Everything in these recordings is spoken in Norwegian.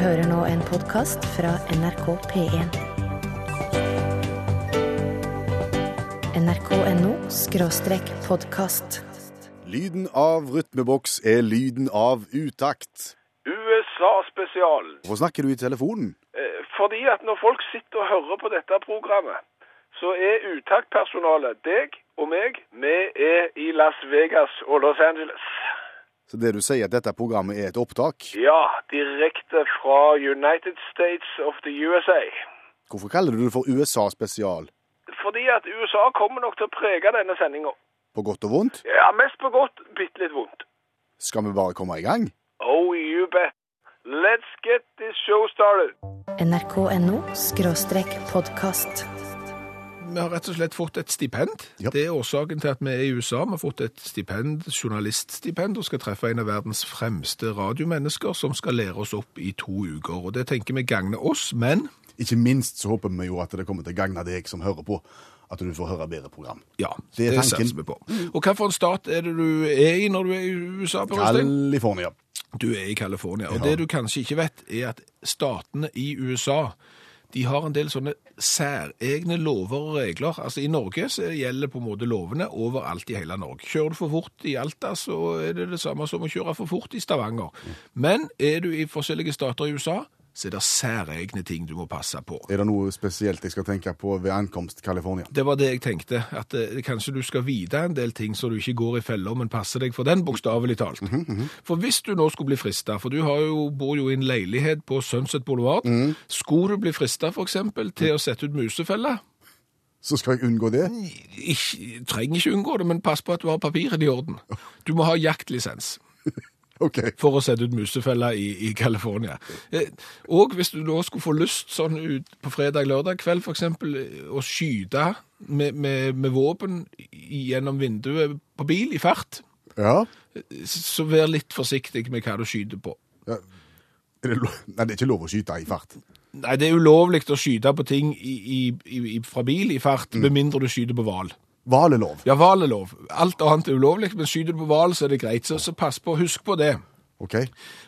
hører nå en podkast fra NRK P1. nrk.no skråstrek podkast. Lyden av rytmeboks er lyden av utakt. USA-spesial. Hvorfor snakker du i telefonen? Eh, Fordi at når folk sitter og hører på dette programmet, så er utaktpersonalet deg og meg. Vi er i Las Vegas og Los Angeles. Så det du sier at dette programmet er et opptak? Ja, direkte fra United States of the USA. Hvorfor kaller du det for USA spesial? Fordi at USA kommer nok til å prege denne sendinga. På godt og vondt? Ja, mest på godt, bitte litt vondt. Skal vi bare komme i gang? Oh, you bet. Let's get this show started. nrk.no podkast. Vi har rett og slett fått et stipend. Ja. Det er årsaken til at vi er i USA. Vi har fått et stipend, journaliststipend, og skal treffe en av verdens fremste radiomennesker som skal lære oss opp i to uker. Og det tenker vi gagner oss, men Ikke minst så håper vi jo at det kommer til å gagne deg som hører på, at du får høre bedre program. ja, Det er det, satser vi på. Og hva for en stat er det du er i når du er i USA, California. Du er i California. Og Ja. det du kanskje ikke vet, er at statene i USA de har en del sånne særegne lover og regler. Altså I Norge så gjelder på en måte lovene overalt i hele Norge. Kjører du for fort i Alta, så er det det samme som å kjøre for fort i Stavanger. Men er du i forskjellige stater i USA, så er det særegne ting du må passe på. Er det noe spesielt jeg skal tenke på ved ankomst California? Det var det jeg tenkte, at eh, kanskje du skal vite en del ting så du ikke går i feller, men passer deg for den, bokstavelig talt. For hvis du nå skulle bli frista, for du har jo, bor jo i en leilighet på Sunset Boulevard, skulle du bli frista eksempel til å sette ut musefelle? Så skal jeg unngå det? Jeg trenger ikke unngå det, men pass på at du har papirene i orden. Du må ha jaktlisens OK. for å sette ut musefeller i, i California. Eh, Og hvis du da skulle få lyst sånn ut på fredag-lørdag kveld, eksempel, eh, å skyte med, med, med våpen gjennom vinduet på bil i fart, Ja. så vær litt forsiktig med hva du skyter på. ja. Er det, Nei, det er ikke lov å skyte i fart. Nei, det er ulovlig å skyte på ting i, i, i, fra bil i fart, med mindre du skyter på hval. Hval er lov. Ja, hval er lov. Alt annet er ulovlig, men skyter du på hval, så er det greit. Så, så pass på, husk på det. OK.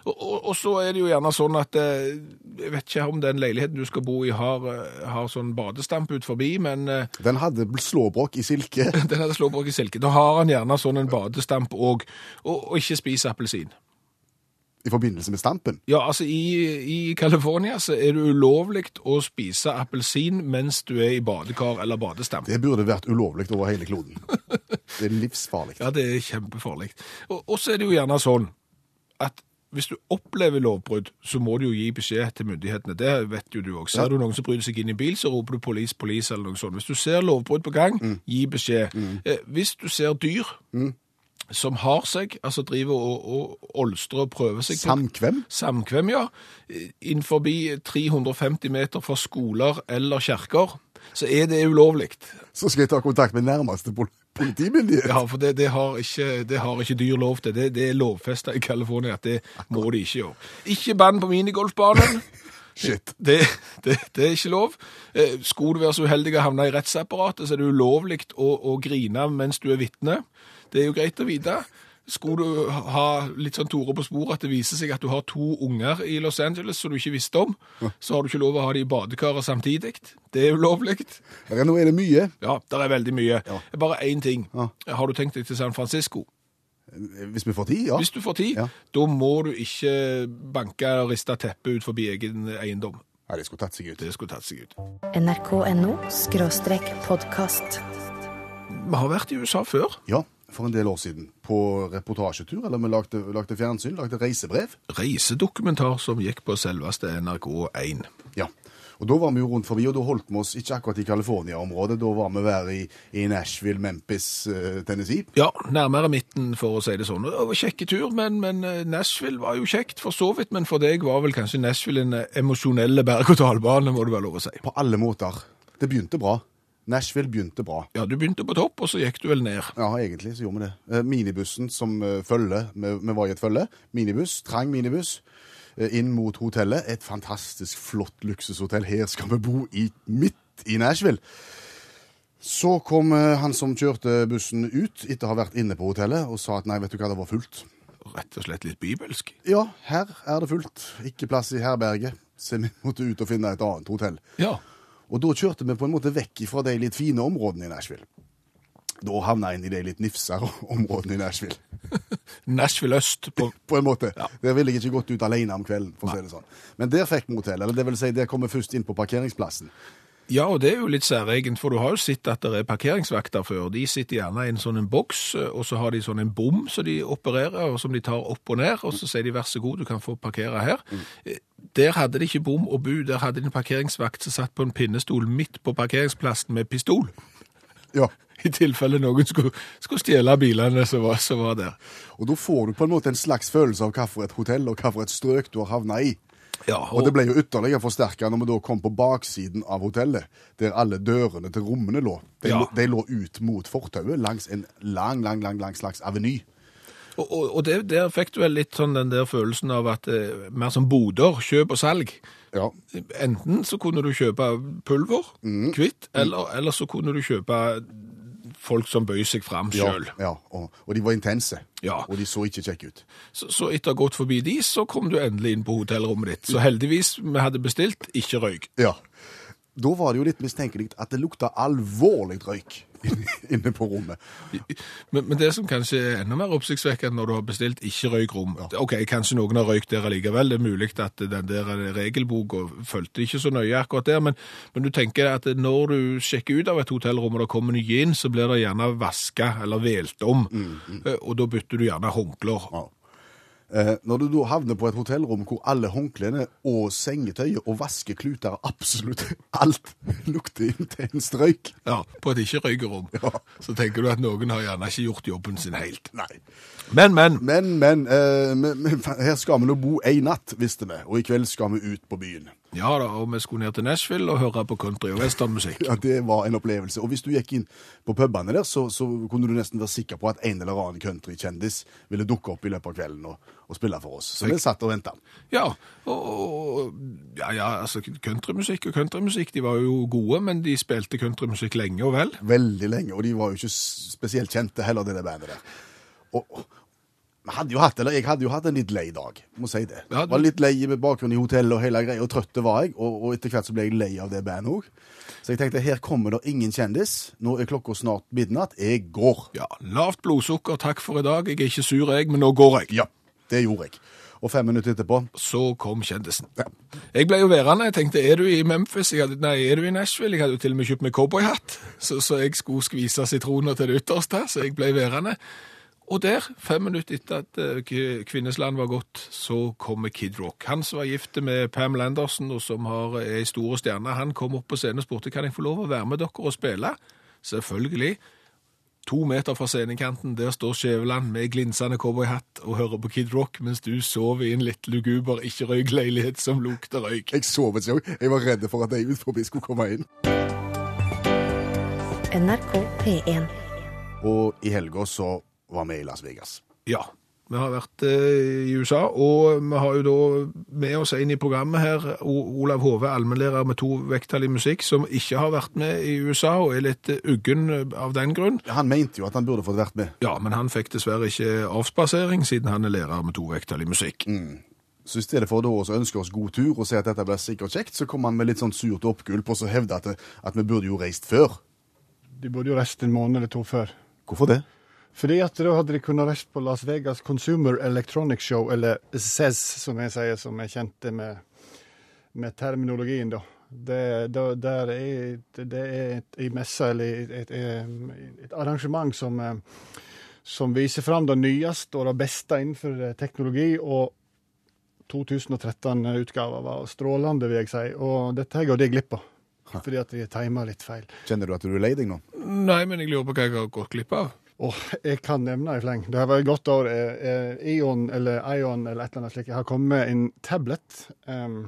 Og, og, og så er det jo gjerne sånn at eh, Jeg vet ikke om den leiligheten du skal bo i har, eh, har sånn badestamp ut forbi, men eh, Den hadde slåbrok i silke. den hadde slåbrok i silke. Da har han gjerne sånn en badestamp òg. Og, og ikke spis appelsin. I forbindelse med stampen. Ja, altså i, i California så er det ulovlig å spise appelsin mens du er i badekar eller badestamp. Det burde vært ulovlig over hele kloden. Det er livsfarlig. Ja, det er kjempefarlig. Og, og så er det jo gjerne sånn at hvis du opplever lovbrudd, så må du jo gi beskjed til myndighetene. Det vet jo du òg. Ser Ja. du noen som bryter seg inn i bil, så roper du 'police, police' eller noe sånt. Hvis du ser lovbrudd på gang, gi beskjed. Eh, hvis du ser dyr som har seg, altså driver og, og olstrer og prøver seg på Samkvem? Samkvem, ja. Innenfor 350 meter fra skoler eller kjerker, så er det ulovlig. Så skal jeg ta kontakt med nærmeste pol politimyndighet. Ja, for det, det, har ikke, det har ikke dyr lov til. Det, det er lovfesta i California at det må de ikke gjøre. Ikke bann på minigolfbanen. Shit. Det, det, det er ikke lov. Eh, Skulle du være så uheldig å havne i rettsapparatet, så er det ulovlig å, å grine mens du er vitne. Det er jo greit å vite. Skulle du ha litt sånn Tore på sporet at det viser seg at du har to unger i Los Angeles som du ikke visste om, så har du ikke lov å ha de i badekaret samtidig. Det er ulovlig. Er- Nå er det mye. Ja, det er veldig mye. Ja. Bare én ting. Ja. Har du tenkt deg til San Francisco? Hvis vi får tid, ja. Hvis du får tid, Ja. da må du ikke banke og riste teppet ut forbi egen eiendom. Nei, det skulle tatt seg ut. Det skulle tatt seg ut. nrk.no skråstrek podkast. Vi har vært i USA før. Ja, for en del år siden. På reportasjetur, eller vi lagde, lagde fjernsyn, lagde reisebrev. Reisedokumentar som gikk på selveste NRK1. Ja. Og da var vi jo rundt forbi, og da holdt vi oss ikke akkurat i California-området. Da var vi være i, i Nashville, Memphis, eh, Tennessee. Ja, nærmere midten, for å si det sånn. Det var kjekke tur, men, men eh, Nashville var jo kjekt for så vidt. Men for deg var vel kanskje Nashville en emosjonell emosjonelle berg-og-dal-bane, må det være lov å si. På alle måter. Det begynte bra. Nashville begynte bra. Ja, du begynte på topp, og så gikk du vel ned. Ja, egentlig så gjorde vi det. Eh, Minibussen som eh, følge, vi, vi var i et følge. Minibuss, trang minibuss, eh, inn mot hotellet. Et fantastisk flott luksushotell. Her skal vi bo i, midt i Nashville. Så kom han som kjørte bussen ut etter å ha vært inne på hotellet og sa at nei, vet du hva, det var fullt. rett og slett litt bibelsk. Ja, her er det fullt. Ikke plass i herberget. Så vi måtte ut og finne et annet hotell. Ja. Og da kjørte vi på en måte vekk fra de litt fine områdene i Nashville. Da havna jeg inn i de litt nifsere områdene i Nashville. Nashville øst på På en måte. Der ville jeg ikke gått ut alene om kvelden, for å si det sånn. Men der fikk vi hotell. Eller det vil si, der kom vi først inn på parkeringsplassen. Ja, og det er jo litt særegent, for du har jo sett at det er parkeringsvakter før. De sitter gjerne i en sånn en boks, og så har de sånn en bom som de opererer, og som de tar opp og ned, og så sier de vær så god, du kan få parkere her. Eh, Der hadde de ikke bom og bu, der hadde de en parkeringsvakt som satt på en pinnestol midt på parkeringsplassen med pistol. Ja. I tilfelle noen skulle, skulle stjele bilene som var, som var der. Og da får du på en måte en slags følelse av hvilket hotell og hvilket strøk du har havna i. Ja, Og det ble jo ytterligere forsterka når vi da kom på baksiden av hotellet, der alle dørene til rommene lå. De, Ja. lå, de lå ut mot fortauet langs en lang, lang, lang, lang slags aveny. Og, og, og det, der fikk du vel litt sånn den der følelsen av at eh, mer som boder, kjøp og salg. Ja. Enten så kunne du kjøpe pulver, kvitt, eller, eller så kunne du kjøpe folk som bøyer seg fram Ja, sjøl. ja og, og de var intense. Ja. Og de så ikke kjekke ut. Så, så etter å ha gått forbi de, så kom du endelig inn på hotellrommet ditt. Så heldigvis, vi hadde bestilt, ikke røyk. Ja. Da var det jo litt mistenkelig at det lukta alvorlig røyk inne på rommet. Men, men det som kanskje er enda mer oppsiktsvekkende når du har bestilt ikke røykrom Ok, kanskje noen har røykt der allikevel, det er mulig at den der regelboka fulgte ikke så nøye akkurat der, men, men du tenker at når du sjekker ut av et hotellrom og det kommer nye inn, så blir det gjerne vaska eller velt om, Eh, og da bytter du gjerne håndklær. Ja. Eh, når du da havner på et hotellrom hvor alle håndklærne og sengetøyet og vaskekluter, absolutt alt, lukter intenst røyk Ja, på et ikke-røykerom. Ja. Så tenker du at noen har gjerne ikke gjort jobben sin helt. Nei. Men, men. Men, men, eh, men, men her skal vi nå bo ei natt, visste vi, og i kveld skal vi ut på byen. Ja da, og vi skulle ned til Nashville og høre på country og westernmusikk. Ja, Det var en opplevelse. Og hvis du gikk inn på pubene der, så, så kunne du nesten være sikker på at en eller annen countrykjendis ville dukke opp i løpet av kvelden og, og spille for oss. Så vi satt og venta. Ja, og, ja, ja, altså countrymusikk og countrymusikk, de var jo gode, men de spilte countrymusikk lenge og vel. Veldig lenge, og de var jo ikke spesielt kjente heller, det der bandet der. Og, hadde jo hatt, eller jeg hadde jo hatt en litt lei dag, må si det. Ja, du- Var litt lei med bakgrunn i hotellet og hele greia, og trøtte var jeg, og, og etter hvert så ble jeg lei av det bandet òg. Så jeg tenkte her kommer det ingen kjendis, nå er klokka snart midnatt, jeg går. Ja, lavt blodsukker, takk for i dag. Jeg er ikke sur, jeg, men nå går jeg. Ja, det gjorde jeg. Og fem minutter etterpå Så kom kjendisen. Jeg ble jo værende. Jeg tenkte, er du i Memphis? Hadde, nei, er du i Nashville? Jeg hadde jo til og med kjøpt meg cowboyhatt, så, så jeg skulle skvise sitroner til det ytterste, så jeg ble værende. Og der, fem minutter etter at eh, Kvinnesland var gått, så kommer Kid Rock. Han som var gift med Pam Landerson, og som har er ei store stjerne, han kom opp på scenen og spurte kan jeg få lov å være med dere og spille. Selvfølgelig. To meter fra scenekanten, der står Skjæveland med glinsende cowboyhatt og hører på Kid Rock, mens du sover i en litt luguber ikke-røykleilighet som lukter røyk. Jeg sovet ikke òg. Jeg var redd for at de utenfor skulle komme inn. NRK P1. Og i helga så var med i Las Vegas. Ja, vi har vært eh, i USA, og vi har jo da med oss inn i programmet her Olav Hove, allmennlærer med to vekttall i musikk, som ikke har vært med i USA og er litt eh, uggen av den grunn. Han mente jo at han burde fått vært med. Ja, men han fikk dessverre ikke avspasering, siden han er lærer med to vekttall i musikk. Så i stedet for å ønske oss god tur og si at dette blir sikkert kjekt, så kom han med litt sånn surt oppgulp og så hevde at, at vi burde jo reist før. De burde jo reist en måned eller to før. Hvorfor det? Fordi at da hadde de kunnet reist på Las Vegas Consumer Electronic Show, eller CES, som jeg sier, som er kjent med, med terminologien, da. Det, det, der er, det er et, en messe, eller et, et, et arrangement som, eh, som viser fram det nyeste og det beste innenfor eh, teknologi. og 2013-utgava var strålende, vil jeg si. Og dette har jeg gått glipp av. Fordi at jeg tima litt feil. Kjenner du at du er lei deg nå? Nei, men jeg lurer på hva jeg har gått glipp av. Og jeg kan nevne i fleng. Det har vært et godt år. Eh, eh, Ion eller Ion eller et eller annet slikt. Jeg har kommet med en tablet. Um,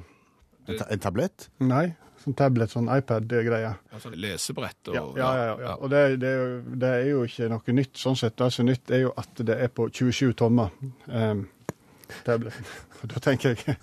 En, ta en tablett? nei, sånn tablet, sånn iPad-greie. Altså lesebrett og Ja, ja, ja, ja. Og det, det, er jo, det er jo ikke noe nytt sånn sett. Det som er nytt, er jo at det er på 27 tommer. Um, tablet. Og da tenker jeg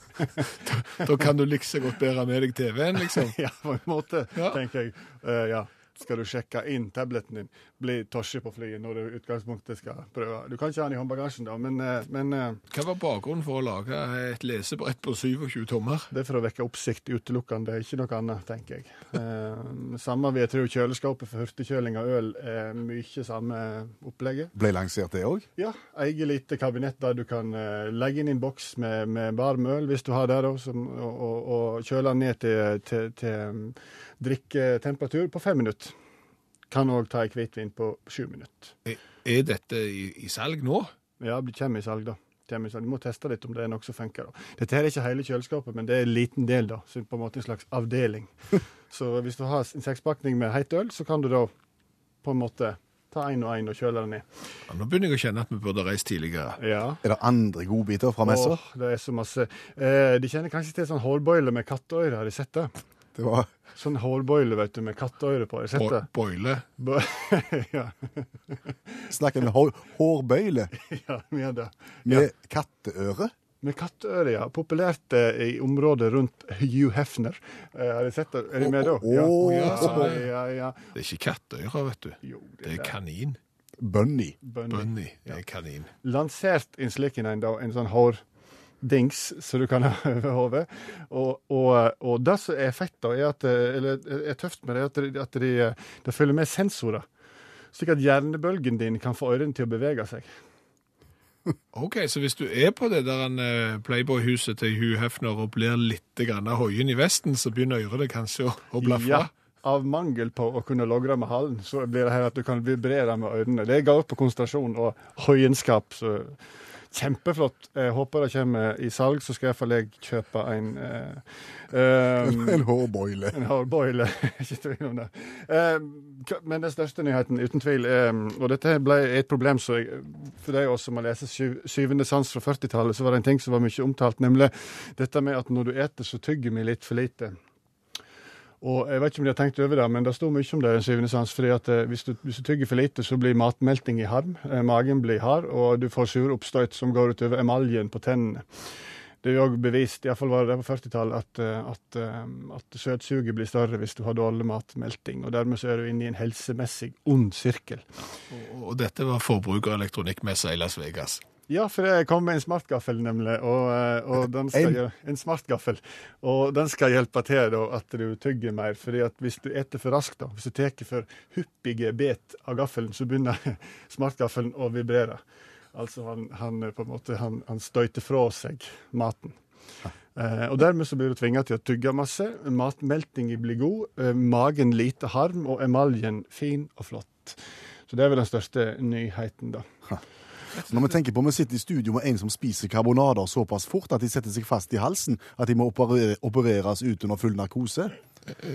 Da kan du like liksom godt bære med deg TV-en, liksom. Ja, på en måte, Ja. tenker jeg. Uh, ja. Skal du sjekke inn tableten din, blir tosje på flyet når du i utgangspunktet skal prøve. Du kan ikke ha den i håndbagasjen, da, men, eh, men eh, Hva var bakgrunnen for å lage et lesebrett på 27 tommer? det er for å vekke oppsikt utelukkende, ikke noe annet, tenker jeg. Eh, samme vil jeg tro kjøleskapet for hurtigkjøling av øl er mye samme opplegget. Ble lansert det òg? Ja, eget lite kabinett der du kan eh, legge inn en boks med, med varm øl, hvis du har det, da, som, og, og, og kjøle den ned til, til, til um, drikketemperatur på fem minutter. Kan òg ta ei hvitvin på sju minutter. Er- Er dette i, i salg nå? Ja, det kommer i salg, da. Kommer i salg. Du må teste litt om det er noe som funker. da. Dette her er ikke hele kjøleskapet, men det er en liten del, da. Så på en måte en slags avdeling. Så hvis du har en sekspakning med heit øl, så kan du da på en måte ta én og én og kjøle den ned. Ja, nå begynner jeg å kjenne at vi burde reist tidligere. Ja. Er det andre godbiter fra messa? Åh, det er så masse. Eh, de kjenner kanskje til sånn hårbøyle med katteøyre, har de sett det? Det var Sånn hårbøyle, vet du, med kattøyre på. Bo boile. Bø ja, Snakker vi hår, hårbøyle ja, med det. med katteøre? Med katteøre, ja. Populært eh, i området rundt Hugh Hefner. Eh, har de sett det? Er de med da? Ja. Ja, ja, ja. Det er ikke katteøre, vet du. Jo, Det er kanin. Bunny. Bunny. Bunny er kanin. Lansert en slik en, da, en sånn hårdings som du kan ha over hodet. Og, og, og det som er fett, da, er at, eller er tøft med det, at de, at de, det følger med sensorer. Slik at hjernebølgen din kan få ørene til å bevege seg. Ok, så hvis du er på det der eh, Playboy-huset til Hugh Hefner og blir litt hoien i vesten, så begynner øret kanskje å, å blaffe. Ja, av mangel på å kunne logre med halen, så blir det her at du kan vibrere med ørene. Det går på konsentrasjon og høyenskap. så Kjempeflott. Jeg håper det kommer i salg, så skal iallfall jeg kjøpe en eh, um, En hårboile. En hårboile, ikke tvil om det. Eh, men den største nyheten, uten tvil, er, og dette ble et problem så jeg, for de av oss som har lest syv, Syvende sans fra 40-tallet, så var det en ting som var mye omtalt, nemlig dette med at når du eter, så tygger vi litt for lite. Og jeg vet ikke om de har tenkt over det, men det står mye om det syvende sans. fordi at eh, hvis du, hvis du tygger for lite, så blir matmelting i harm. Eh, magen blir hard, og du får sure oppstøt som går utover emaljen på tennene. Det er jo også bevist, iallfall var det der på 40-tallet, at, eh, at, at søtsuget blir større hvis du har dårlig matmelting. Og dermed så er du inne i en helsemessig ond sirkel. Og, og dette var forbrukerelektronikkmessa i Las Vegas. Ja, for jeg kom med en smartgaffel, nemlig. Og, eh, og den skal, En? en smartgaffel. Og den skal hjelpe til da, at du tygger mer. fordi at hvis du eter for raskt, da, hvis du tar for hyppige bet av gaffelen, så begynner smartgaffelen å vibrere. Altså han, han eh, på en måte, han, han støyter fra seg maten. Eh, og Dermed så blir du tvinga til å tygge masse. Matmeltinga blir god, eh, magen lite harm, og emaljen fin og flott. Så det er vel den største nyheten, da. Når vi tenker på vi sitter i studio med en som spiser karbonader såpass fort at de setter seg fast i halsen, at de må operere, opereres ut under full narkose,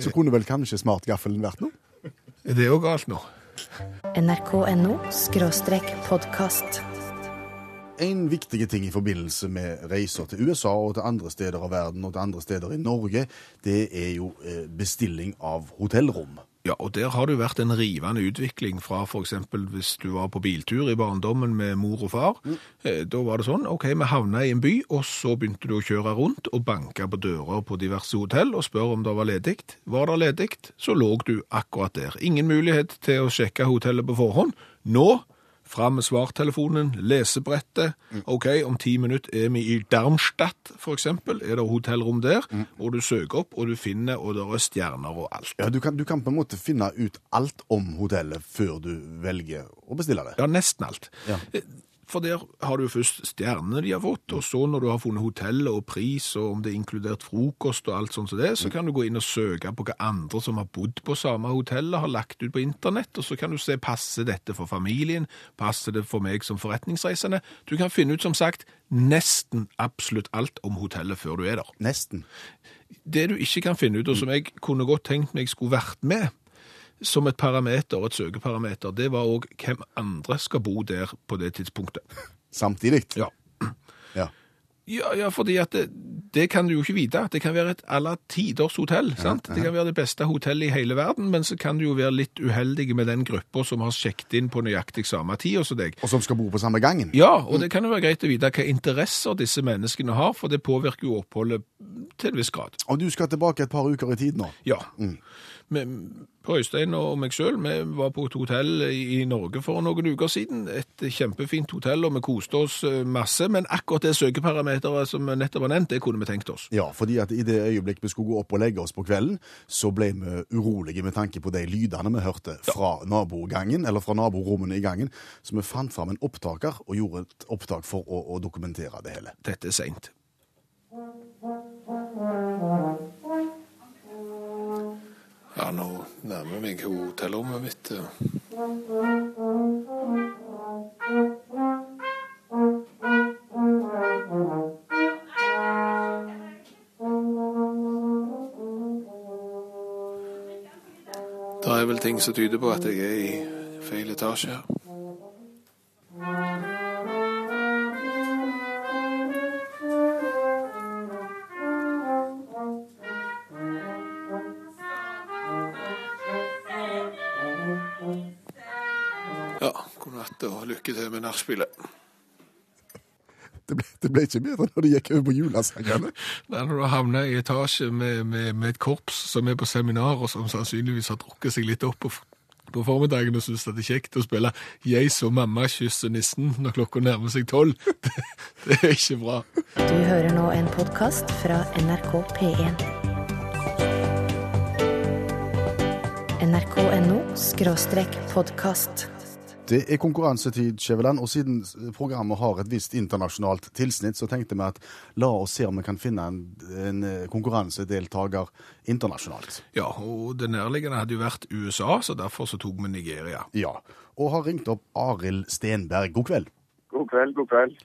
så kunne vel kanskje smartgaffelen vært noe? Det Er jo galt nå? nrk.no podkast. En viktig ting i forbindelse med reiser til USA og til andre steder av verden og til andre steder i Norge, det er jo eh, bestilling av hotellrom. Ja, og der har det jo vært en rivende utvikling fra eksempel hvis du var på biltur i barndommen med mor og far. Mm. Da var det sånn, ok, vi havna i en by, og så begynte du å kjøre rundt og banke på dører på diverse hotell og spørre om det var ledig. Var det ledig, så lå du akkurat der. Ingen mulighet til å sjekke hotellet på forhånd. Nå, fram med svartelefonen, lesebrettet. Ok, om ti minutter er vi i Darmstadt, eksempel. Er det hotellrom der? Og du søker opp, og du finner, og det er stjerner og alt. Ja, du kan, du kan på en måte finne ut alt om hotellet før du velger å bestille det. Ja, nesten alt. Ja. For der har du jo først stjernene de har fått, og så når du har funnet hotellet og pris, og om det er inkludert frokost og alt sånt som det, så kan du gå inn og søke på hva andre som har bodd på samme hotellet har lagt ut på internett, og så kan du se passer dette for familien, passer det for meg som forretningsreisende. Du kan finne ut, som sagt, nesten absolutt alt om hotellet før du er der. Nesten. Det du ikke kan finne ut, og som jeg kunne godt tenkt meg skulle vært med, som et parameter, et søkeparameter, det var òg hvem andre skal bo der på det tidspunktet. Samtidig. Ja. Ja. Ja, ja fordi at det, det kan du jo ikke vite. Det kan være et alle tiders hotell. sant? Det kan være det beste hotellet i hele verden, men så kan du jo være litt uheldig med den gruppa som har sjekket inn på nøyaktig samme tid som deg. Og som skal bo på samme gangen. Ja, og det kan jo være greit å vite hva interesser disse menneskene har, for det påvirker jo oppholdet til en viss grad. Og du skal tilbake et par uker i tid nå. Ja. Men på Øystein og meg sjøl, var på et hotell i i Norge for noen uker siden. Et kjempefint hotell, og vi koste oss eh, masse. Men akkurat det søkeparameteret som nettopp var nevnt, det kunne vi tenkt oss. Ja, fordi at i det øyeblikk vi skulle gå opp og legge oss på kvelden, så ble vi urolige med tanke på de lydene vi hørte fra nabogangen, eller fra naborommene i gangen. Så vi fant fram en opptaker og gjorde et opptak for å, å dokumentere det hele. Dette er seint. Ja, nå nærmer meg hotellrommet mitt. Det er vel ting som tyder på at jeg er i feil etasje her. Natt og lykke til med nachspielet. Det ble, det ble ikke bedre når det gikk over på julesangene. Nei, når du havner i etasje med, med, med et korps som er på seminar, og som sannsynligvis har drukket seg litt opp på, på formiddagen og syns det er kjekt å spille 'Jeg så mamma kysse nissen' når klokka nærmer seg tolv, det, det er ikke bra. Du hører nå en podkast fra NRK P1. nrk.no podkast. Det er konkurransetid, Skjæveland, og siden programmet har et visst internasjonalt tilsnitt, så tenkte vi at la oss se om vi kan finne en, en konkurransedeltaker internasjonalt. Ja, og det nærliggende hadde jo vært USA, så derfor så tok vi Nigeria. Ja, og har ringt opp Arild Stenberg. God kveld. God kveld, god kveld.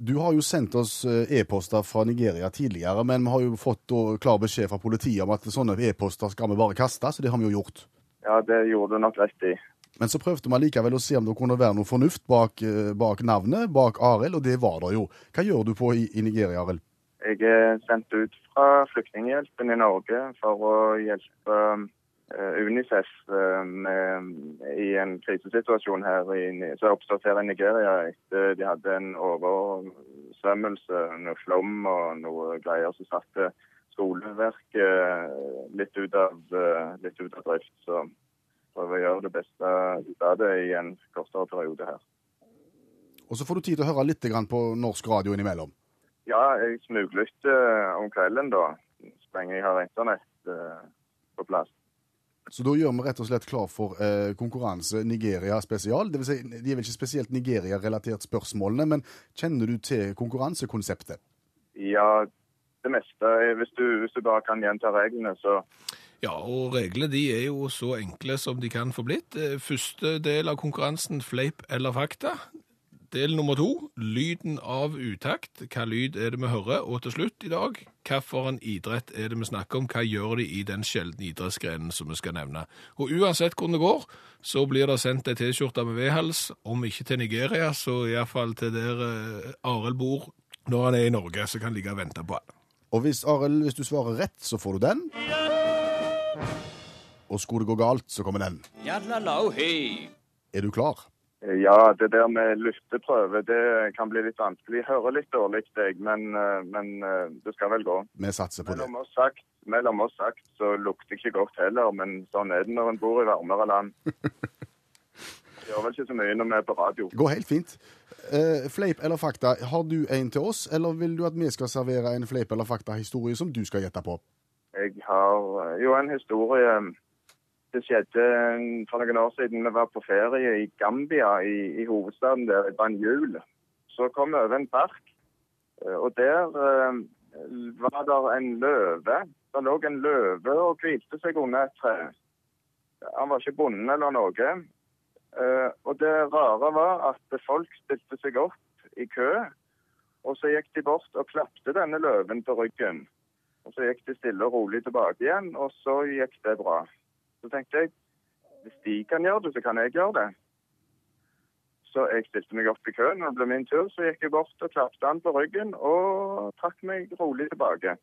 Du har jo sendt oss eh, e-poster fra Nigeria tidligere, men vi har jo fått klar beskjed fra politiet om at sånne e-poster skal vi bare kaste, så det har vi jo gjort. Ja, det gjorde du nok rett i. Men så prøvde vi likevel å se om det kunne være noe fornuft bak, eh, bak navnet, bak Arild, og det var det jo. Hva gjør du på i, i Nigeria, Arild? Jeg er sendt ut fra Flyktninghjelpen i Norge for å hjelpe eh, Unicef eh, med, i en krisesituasjon her i, som oppstått her i Nigeria etter de hadde en oversvømmelse, noe flom og noe greier som satte skoleverket litt ut av, litt ut av drift. Så prøver å gjøre det beste ut av det i en kortere periode her. Og så får du tid til å høre litt på norsk radio innimellom. Ja, jeg smuglytter om kvelden da, så lenge jeg har internett eh, på plass. Så da gjør vi rett og slett klar for eh, konkurranse Nigeria spesial. Det vil si, de er vel ikke spesielt Nigeria-relatert spørsmålene, men kjenner du til konkurransekonseptet? Ja, det meste. eh, Hvis du, hvis du bare kan gjenta reglene, så Ja, og reglene de er jo så enkle som de kan få blitt. Eh, Første del av konkurransen, fleip eller fakta. Del nummer to, lyden av utakt. Hva lyd er det vi hører? Og til slutt i dag, hvilken idrett er det vi snakker om? Hva gjør de i den sjeldne idrettsgrenen som vi skal nevne? Og uansett hvordan det går, så blir det sendt ei T-skjorte med V-hals, om ikke til Nigeria, så iallfall til der eh, Arild bor når han er i Norge, så kan han ligge og vente på han. Og hvis, Arild, hvis du svarer rett, så får du den. Og skulle det gå galt, så kommer den. Er du klar? ja, det der med lufteprøve, det kan bli litt vanskelig. Jeg hører litt dårlig, jeg, men, eh, men eh, det skal vel gå. Vi satser på det. Mellom oss sagt, mellom oss sagt så lukter det ikke godt heller, men sånn er det når en bor i varmere land. Det gjør vel ikke så mye når vi er på radio. Går helt fint. Uh, fleip eller fakta, har du en til oss, eller vil du at vi skal servere en fleip eller fakta-historie som du skal gjette på? Jeg har eh, jo en historie Det skjedde eh, for noen år siden. Vi var på ferie i Gambia, i, i hovedstaden der, i Banjul. Så kom vi over en park, eh, og der eh, var det en løve. Det lå en løve og hvilte seg under et tre. Han var ikke bonde eller noe. Og det rare var at folk stilte seg opp i kø, og så gikk de bort og klapte denne løven på ryggen. Og så gikk det stille og rolig tilbake igjen, og så gikk det bra. Så tenkte jeg, hvis de kan gjøre det, så kan jeg gjøre det. Så jeg stilte meg opp i køen, og det ble min tur, så gikk jeg bort og klapte han på ryggen, og trakk meg rolig tilbake.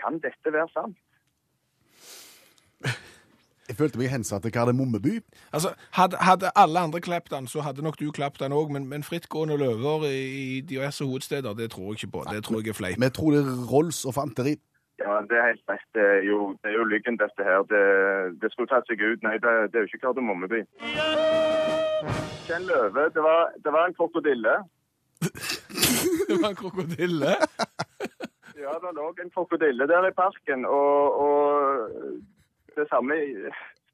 Kan dette være sant? Jeg følte meg hensatt til Kardemommeby. Altså, hadde, hadde alle andre klappet den, så hadde nok du klappet den òg, men, men frittgående løver i, i diverse hovedsteder, det tror jeg ikke på. Det tror jeg er fleip. Vi tror det er Rolls og fanteri. Ja, det er helt rett. Det er jo, det er jo lyggen, dette her. Det, det skulle tatt seg ut. Nei, det, det er jo ikke Kardemommeby. Kjell Løve, det var, det var en krokodille. Det var en krokodille. Ja, det lå en krokodille der i parken, og, og det samme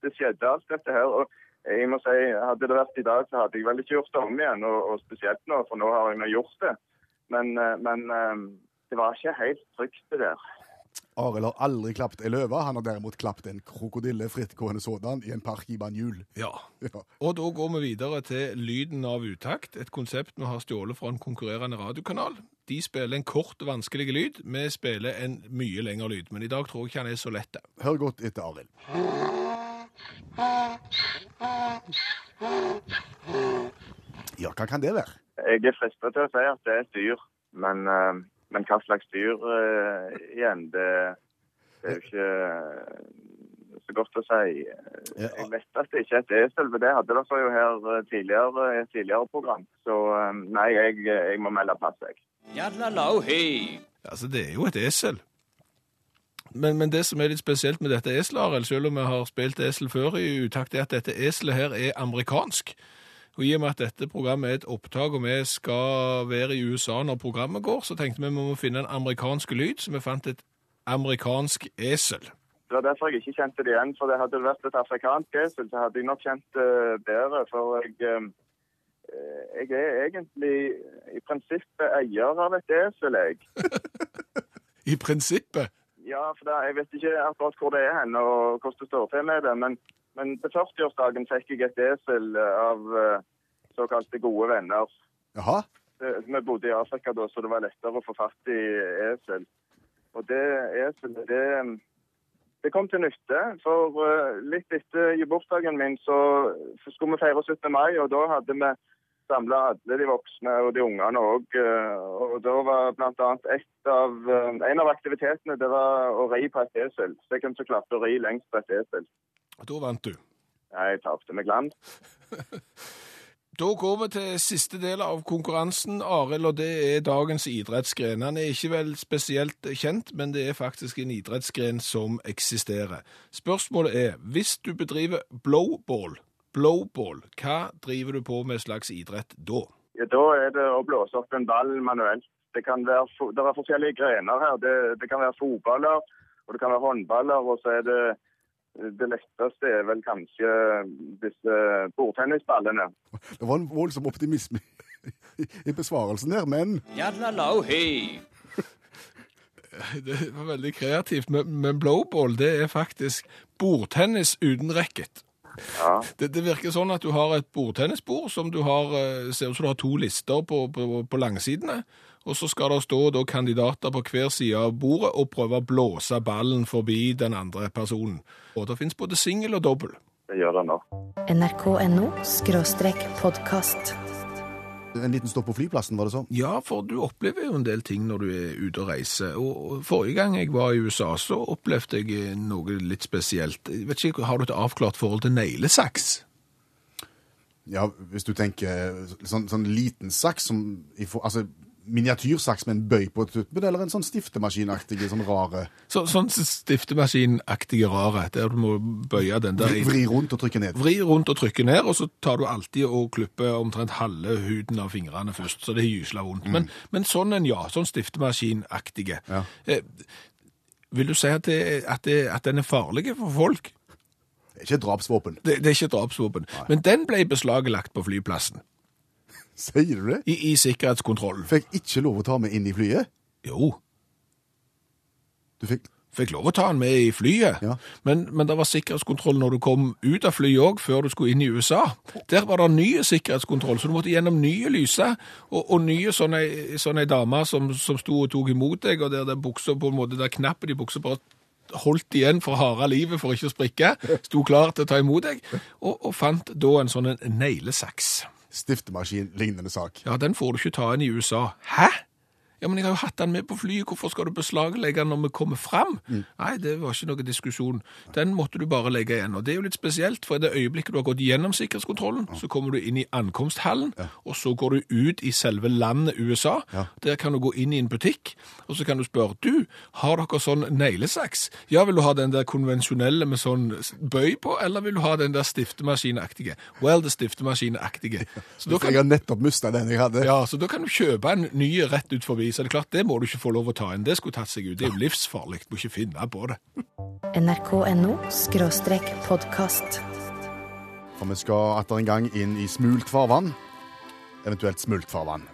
Det skjedde alt dette her. og jeg må si, Hadde det vært i dag, så hadde jeg vel ikke gjort det om igjen, og, og spesielt nå, for nå har jeg nå gjort det. Men, eh, men eh, det var ikke helt trygt, det der. Arild har aldri klappet ei løve. Han har derimot klappet en krokodille frittgående sådan i en park i Banjul. Ja. Ja. Og da går vi videre til Lyden av utakt, et konsept vi har stjålet fra en konkurrerende radiokanal. De spiller en kort, vanskelig lyd. Vi spiller en mye lengre lyd, men i dag tror jeg ikke han er så lett. Hør godt etter Arild. Ja, hva kan det være? Jeg er fristet til å si at det er et dyr, men, eh, men hva slags dyr uh, igjen, det, det er jo ikke eh, så godt å si. Jeg vet at det ikke er et esel, for det hadde dere jo her eh, tidligere i et tidligere program. Så nei, jeg, jeg må melde pass, jeg. Altså, det er jo et esel. Men, men det som er litt spesielt med dette eselet, selv om vi har spilt esel før i utakt, er at dette eselet her er amerikansk. Og i og med at dette programmet er et opptak, og vi skal være i USA når programmet går, så tenkte vi vi må finne en amerikansk lyd, så vi fant et amerikansk esel. Det var derfor jeg ikke kjente det igjen, for det hadde det vært et afrikansk esel, så hadde jeg nok kjent det bedre, for jeg, eh, jeg er egentlig i prinsippet eier av et esel, jeg. I prinsippet. Ja, for da, jeg vet ikke akkurat hvor det er hen og hvordan det står til med det, men, men på 40-årsdagen fikk jeg et esel av eh, såkalte gode venner. Jaha? Vi bodde i Afrika da, så det var lettere å få fatt i esel. Og det eselet, det, det kom til nytte. For eh, litt etter bursdagen min så, skulle vi feire 17. mai, og da hadde vi samla alle de voksne og de ungene òg. Og da var eh, en av aktivitetene det var å ri på et esel. Så jeg som klarte å ri lengst på et esel. Da vant du. Jeg tapte med glans. Da går vi til siste del av konkurransen, Arild, og det er dagens idrettsgren. Han er ikke vel spesielt kjent, men det er faktisk en idrettsgren som eksisterer. Spørsmålet er, hvis du bedriver blowball, blowball, hva driver du på med slags idrett da? Ja, da er det å blåse opp en ball manuelt. Det, kan være, det er forskjellige grener her. Det, det kan være fotballer, og det kan være håndballer, og så er det det letteste er vel kanskje disse bordtennisballene. Det var en voldsom optimisme i, besvarelsen der, men Det var veldig kreativt, men, men blowball det er faktisk bordtennis uten racket. Ja. Det, det virker sånn at du har et bordtennisbord som du har, eh, ser ut som du har to lister på, på, på langsidene, og så skal det stå da kandidater på hver side av bordet og prøve å blåse ballen forbi den andre personen. Og det finnes både singel og dobbel. Det gjør det nå. nrk.no podkast. en liten stopp på flyplassen, var det sånn? Ja, for du opplever jo en del ting når du er ute og reiser. Og forrige gang jeg var i USA, så opplevde jeg eh, noe litt spesielt. Jeg vet ikke, Har du et avklart forhold til neglesaks? Ja, hvis du tenker sånn, sånn liten saks som i for, Altså miniatyrsaks med en bøy på tuppen, eller en sånn stiftemaskinaktig, sånn rare Så, sånn stiftemaskinaktige rare, der du må bøye den der. inn. Vri rundt og trykke ned. Vri rundt og trykke ned, og så tar du alltid og klipper omtrent halve huden av fingrene først, så det er gysla vondt. Men, men sånn en, ja. Sånn stiftemaskinaktige. Ja. Eh, vil du si at, det, at, det, at den er farlig for folk? Det er ikke drapsvåpen. Det, det er ikke drapsvåpen. Men den ble beslaglagt på flyplassen, Sier du det? i, i sikkerhetskontrollen. Fikk ikke lov å ta med inn i flyet? Jo, Du fikk fikk lov å ta den med i flyet, Ja. men, men det var sikkerhetskontroll når du kom ut av flyet òg, før du skulle inn i USA. Der var det nye sikkerhetskontroll, så du måtte gjennom nye lyser, og, og nye sånne, sånne damer som, som sto og tok imot deg, og der, der buksa på en måte, der knappen i buksa bare holdt igjen for harde livet for ikke å sprikke, sto klar til å ta imot deg, og, og fant da en sånn neglesaks. Stiftemaskin-lignende sak. Ja, den får du ikke ta inn i USA. Hæ? Ja, men jeg har jo hatt den med på flyet, hvorfor skal du beslaglegge den når vi kommer fram? Nei, det var ikke noe diskusjon. Den måtte du bare legge igjen. Og det er jo litt spesielt, for i det øyeblikket du har gått gjennom sikkerhetskontrollen, så kommer du inn i ankomsthallen, og så går du ut i selve landet USA. Ja. Der kan du gå inn i en butikk, og så kan du spørre, du, har dere sånn neglesaks? Ja, vil du ha den der konvensjonelle med sånn bøy på, eller vil du ha den der stiftemaskinaktige? Well, det stiftemaskinaktige. Så da kan Jeg har nettopp mista den jeg hadde. ja, så da kan du kjøpe en ny rett ut forbi. Så det er klart, det må du ikke få lov å ta inn. Det skulle tatt seg ut. Det er jo livsfarlig. Du må ikke finne på det. nrk.no. For vi skal atter en gang inn i smult farvann. Eventuelt smult farvann.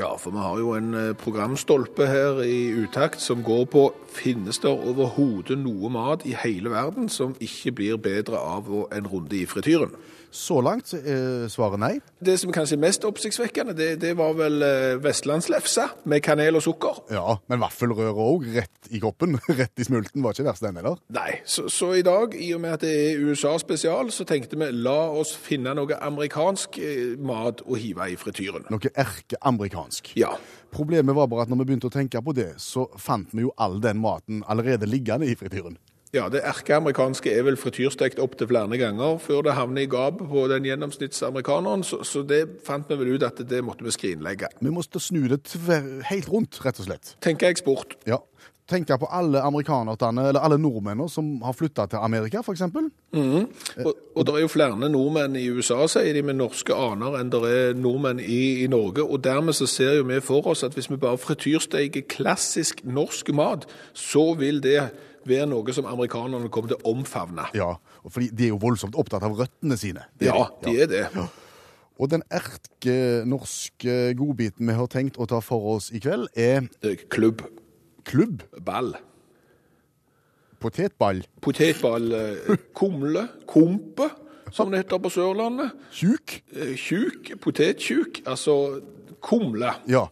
Ja, for vi har jo en eh, programstolpe her i utakt som går på finnes det overhodet noe mat i hele verden som ikke blir bedre av en runde i frityren. Så langt er svaret nei. Det som kanskje er mest oppsiktsvekkende, det, det var vel eh, vestlandslefse med kanel og sukker. Ja, men vaffelrøret òg, rett i koppen. Rett i smulten. Var ikke verst den, eller? Nei, så, så i dag, i og med at det er USA spesial, så tenkte vi la oss finne noe amerikansk eh, mat å hive i frityren. Noe erkeamerikansk. Ja, Problemet var bare at når vi begynte å tenke på det, så fant vi jo all den maten allerede liggende i frityren. Ja det erkeamerikanske er vel frityrstekt opp til flere ganger før det havner i gapet på den gjennomsnittsamerikaneren, så, så det fant vi vel ut at det måtte vi skrinlegge. Vi måtte snu det helt rundt, rett og slett. Tenker eksport. Ja. Tenke på alle amerikanerne, eller alle nordmennene som har flytta til Amerika, f.eks. Og, og det er jo flere nordmenn i USA, sier de, med norske aner enn det er nordmenn i, i Norge. Og dermed så ser jo vi for oss at hvis vi bare frityrsteiker klassisk norsk mat, så vil det være noe som amerikanerne kommer til å omfavne. Ja, for fordi de er jo voldsomt opptatt av røttene sine. Ja, de. er det. Og den erkenorske godbiten vi har tenkt å ta for oss i kveld, er Klubb. klubb, Ball. potetball, Potetball. eh, Kumle. Kompe, som det heter på Sørlandet. tjuk. Eh, Tjuk. Potetsjuk. Altså kumle. Ja.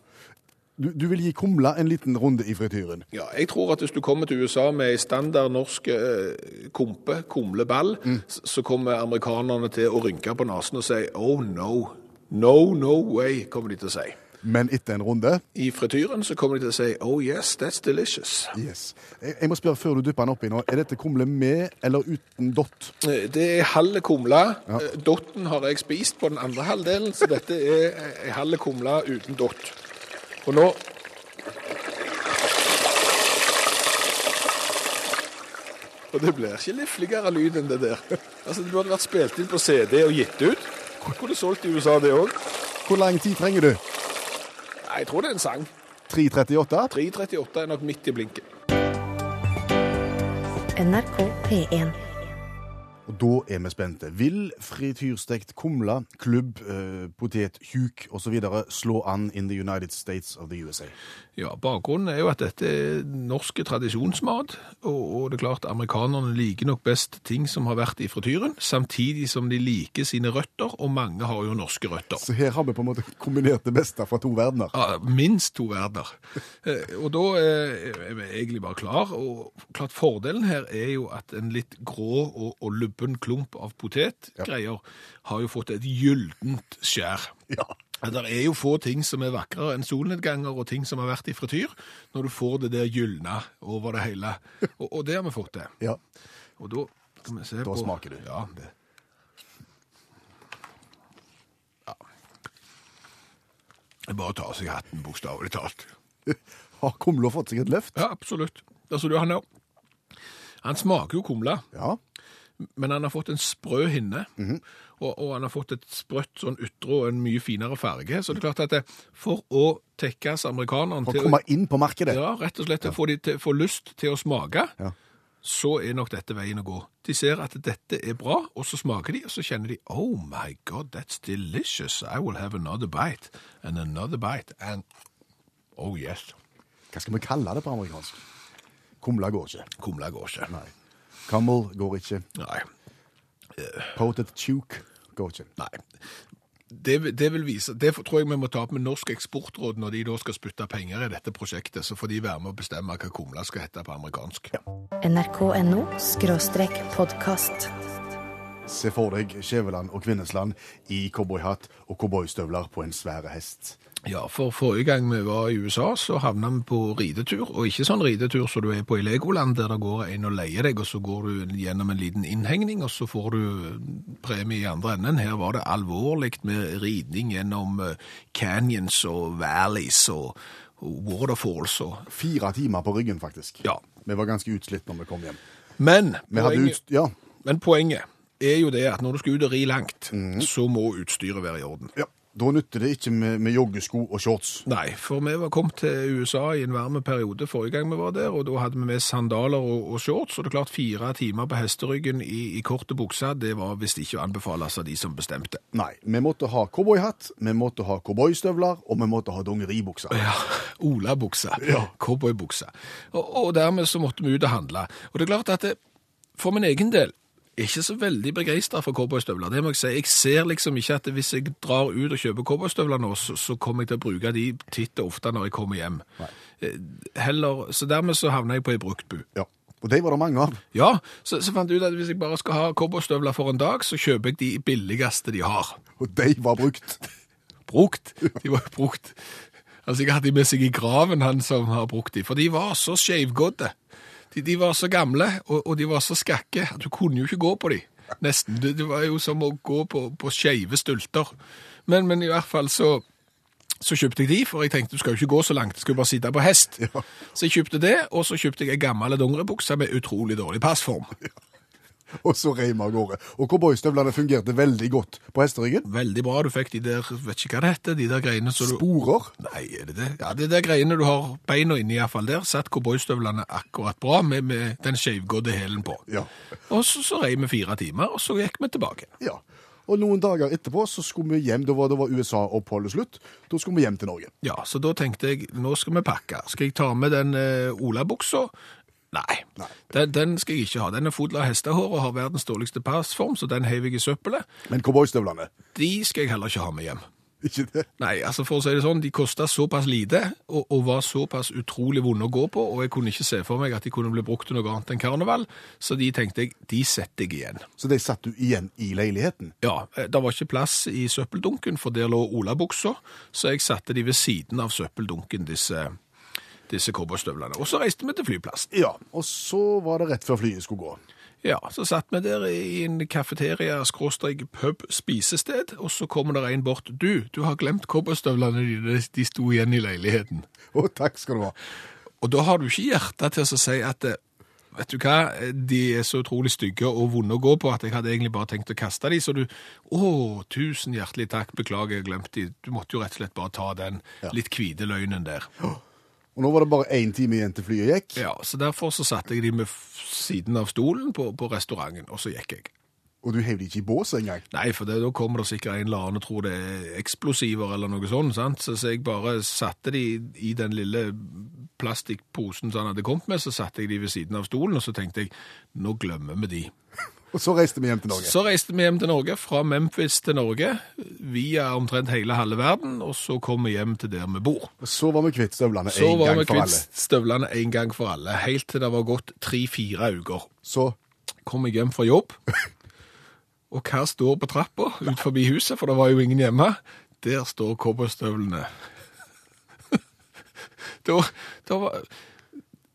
Du, du vil gi kumla en liten runde i frityren. Ja, jeg tror at hvis du kommer til USA med ei standard norsk eh, kompe, kumleball, mm. så kommer amerikanerne til å rynke på nesen og si oh no, no, no way, kommer de til å si. Men etter en runde I frityren så kommer de til å si oh yes, that's delicious. Yes. Jeg, jeg må spørre før du dypper den oppi nå. Er dette kumle med eller uten dott? Eh, Det er halve kumle. Ja. Dotten har jeg spist på den andre halvdelen, så dette er eh, halve kumle uten dott. Og nå Og det blir ikke lifligere lyd enn det der. Altså, Det burde vært spilt inn på CD og gitt ut. Kunne solgt i USA, det òg. Hvor lang tid trenger du? Jeg tror det er en sang. 3.38? 3.38 er nok midt i blinken. NRK P1. Og da er vi spente. Vil frityrstekt kumle, klubb, eh, potet, huk osv. slå an in the United States of the USA? Ja, Bakgrunnen er jo at dette er norske tradisjonsmat, og, og det er klart amerikanerne liker nok best ting som har vært i frityren, samtidig som de liker sine røtter, og mange har jo norske røtter. Så her har vi på en måte kombinert det beste fra to verdener. Ja, minst to verdener. Eh, Og da er vi egentlig bare klar, og klart fordelen her er jo at en litt grå og, og lubben klump av potetgreier har jo fått et gyldent skjær. Ja. Det er jo få ting som er vakrere enn solnedganger og ting som har vært i frityr, når du får det der gylne over det hele. Og, og det har vi fått til. ja. Og da skal vi se Da på smaker du. Ja, det. Ja. Det er bare å ta av seg hatten, bokstavelig talt. Har kumla fått seg et løft? Ja, absolutt. Der så du han òg. Han smaker jo kumle, Ja. Men han har fått en sprø hinne. og, og han har fått et sprøtt sånn ytre og en mye finere farge. Så det er klart at det, for å tekkes amerikanerne For å komme inn på markedet. Ja, rett og slett å få til, få lyst til å smake, Ja. så er nok dette veien å gå. De ser at dette er bra, og så smaker de, og så kjenner de Oh my God, that's delicious. I will have another bite and another bite and Oh yes. Hva skal vi kalle det på amerikansk? Kumla går ikke. Kumla går ikke. Nei. Camel går ikke. Nei. Potet chuk går ikke. Nei. Det, det vil vise, det tror jeg vi må ta opp med Norsk Eksportråd når de da skal spytte penger i dette prosjektet. Så får de være med å bestemme hva kumla skal hete på amerikansk. nrk.no skråstrek podkast. Se for deg Skjæveland og Kvinnesland i cowboyhatt og cowboystøvler på en svære hest. Ja, for forrige gang vi var i USA, så havna vi på ridetur. Og ikke sånn ridetur som du er på i Legoland, der det går en og leier deg, og så går du gjennom en liten innhegning, og så får du premie i andre enden. Her var det alvorlig med ridning gjennom eh, canyons og valleys og, waterfalls og Fire timer på ryggen, faktisk. Ja. Vi var ganske utslitt når vi kom hjem. Men poenget. Ja. men poenget er jo det at når du skal ut og ri langt, så må utstyret være i orden. ja. Da nytter det ikke med, med joggesko og shorts. Nei, for vi var kommet til USA i en varm periode forrige gang vi var der, og da hadde vi med sandaler og, og shorts, og det er klart fire timer på hesteryggen i, i korte bukser, det var visst ikke å anbefale av de som bestemte. Nei, vi måtte ha cowboyhatt, vi måtte ha cowboystøvler, og vi måtte ha dongeribukser. Ja, olabukser, Ja. cowboybukser. Og, og dermed så måtte vi ut og handle. Og det er klart at det, for min egen del, er ikke så veldig begeistra for cowboystøvler. Det må jeg si. Jeg ser liksom ikke at hvis jeg drar ut og kjøper cowboystøvler nå, så, så kommer jeg til å bruke de titt og ofte når jeg kommer hjem. Eh, Heller, så dermed så havner jeg på ei bruktbu. Ja. Og de var det mange av. Ja, så, så fant jeg ut at hvis jeg bare skal ha cowboystøvler for en dag, så kjøper jeg de billigste de har. Og de var brukt. Brukt. De var brukt. Altså, jeg hadde de med seg i graven, han som har brukt de, for de var så skeivgådde. De, de var så gamle, og, og de var så skakke, at du kunne jo ikke gå på de. Nesten. Det, det var jo som å gå på, på skeive stulter. Men, men i hvert fall så, så kjøpte jeg de, for jeg tenkte du skal jo ikke gå så langt, du skal jo bare sitte på hest. Ja. Så jeg kjøpte det, og så kjøpte jeg en gammel dongeribukse med utrolig dårlig passform. Og så rei vi av gårde. Og cowboystøvlene fungerte veldig godt på hesteryggen. Veldig bra, du fikk de der, vet ikke hva det heter, de der greiene som du... Sporer. Nei, er det det? Ja, det er der greiene du har beina inni i hvert fall der. Satt cowboystøvlene akkurat bra med, med den skeivgåtte hælen på. Ja. Og så, så rei vi fire timer, og så gikk vi tilbake. ja. Og noen dager etterpå så skulle vi hjem. Da var var USA-oppholdet slutt. Da skulle vi hjem til Norge. Ja, så da tenkte jeg, nå skal vi pakke. Skal jeg ta med den eh, olabuksa? Nei. Den, den skal jeg ikke ha. Den er full av hestehår og har verdens dårligste passform, så den heiver jeg i søppelet. Men cowboystøvlene, De skal jeg heller ikke ha med hjem. ikke det? Nei, altså for å si det sånn, de kosta såpass lite og, og var såpass utrolig vonde å gå på, og jeg kunne ikke se for meg at de kunne bli brukt til noe annet enn karneval, så de tenkte jeg, de setter jeg igjen. Så de satt du igjen i leiligheten. Ja, eh, det var ikke plass i søppeldunken, for der lå olabuksa, så jeg satte de ved siden av søppeldunken, disse, disse cowboystøvlene. Og så reiste vi til flyplassen. Ja. Og så var det rett før flyet skulle gå. Ja, så satt vi der i en kafeteria, skråstrek pub, spisested, og så kommer det en bort. Du, du har glemt cowboystøvlene dine, de sto igjen i leiligheten. Å, takk skal du ha. Og da har du ikke hjerte til å si at eh, vet du hva, de er så utrolig stygge og vonde å gå på at jeg hadde egentlig bare tenkt å kaste de, så du, å, tusen hjertelig takk, beklager, jeg glemte de. Du måtte jo rett og slett bare ta den litt kvide løgnen der. Og nå var det bare én time igjen til flyet gikk. Ja, så derfor så satte jeg de med siden av stolen på, på restauranten, og så gikk jeg. Og du heiv de ikke i bås engang. Nei, for det, da kommer det sikkert en eller annen og tror det er eksplosiver eller noe sånt, sant? Så, så jeg bare satte de i den lille plastikkposen som han hadde kommet med, så satte jeg de ved siden av stolen, og så tenkte jeg, nå glemmer vi de. Og så reiste vi hjem til Norge. Så reiste vi hjem til Norge, fra Memphis til Norge, via omtrent hele halve verden, og så kom vi hjem til der vi bor. Så var vi kvitt støvlene Så en var gang vi for kvitt alle. støvlene én gang for alle, helt til det var gått tre-fire uker. Så kom jeg hjem fra jobb, og hva står på trappa ut forbi huset, for det var jo ingen hjemme? Der står cowboystøvlene. da, da var...